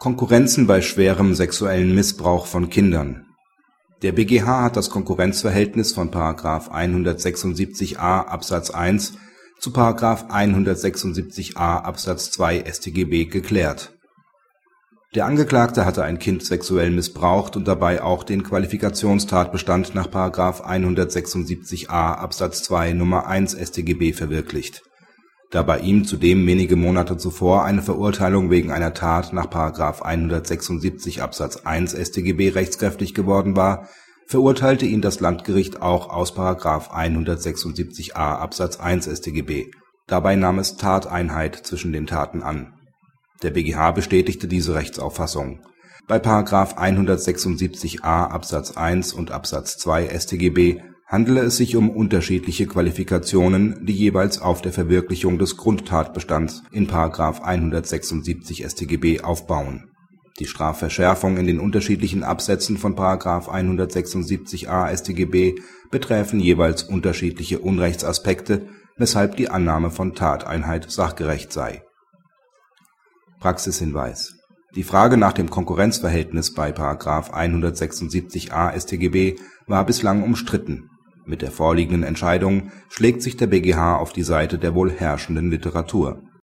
Konkurrenzen bei schwerem sexuellem Missbrauch von Kindern Der BgH hat das Konkurrenzverhältnis von § 176a Absatz 1 zu § 176a Absatz 2 StGB geklärt. Der Angeklagte hatte ein Kind sexuell missbraucht und dabei auch den Qualifikationstatbestand nach § 176a Absatz 2 Nr. 1 StGB verwirklicht da bei ihm zudem wenige Monate zuvor eine Verurteilung wegen einer Tat nach § 176 Absatz 1 StGB rechtskräftig geworden war, verurteilte ihn das Landgericht auch aus § 176a Absatz 1 StGB, dabei nahm es Tateinheit zwischen den Taten an. Der BgH bestätigte diese Rechtsauffassung. Bei § 176a Absatz 1 und Absatz 2 StGB handele es sich um unterschiedliche Qualifikationen, die jeweils auf der Verwirklichung des Grundtatbestands in § 176 StGB aufbauen. Die Strafverschärfung in den unterschiedlichen Absätzen von § 176a StGB beträfen jeweils unterschiedliche Unrechtsaspekte, weshalb die Annahme von Tateinheit sachgerecht sei. Praxishinweis Die Frage nach dem Konkurrenzverhältnis bei § 176a StGB war bislang umstritten mit der vorliegenden Entscheidung schlägt sich der BgH auf die Seite der wohl herrschenden Literatur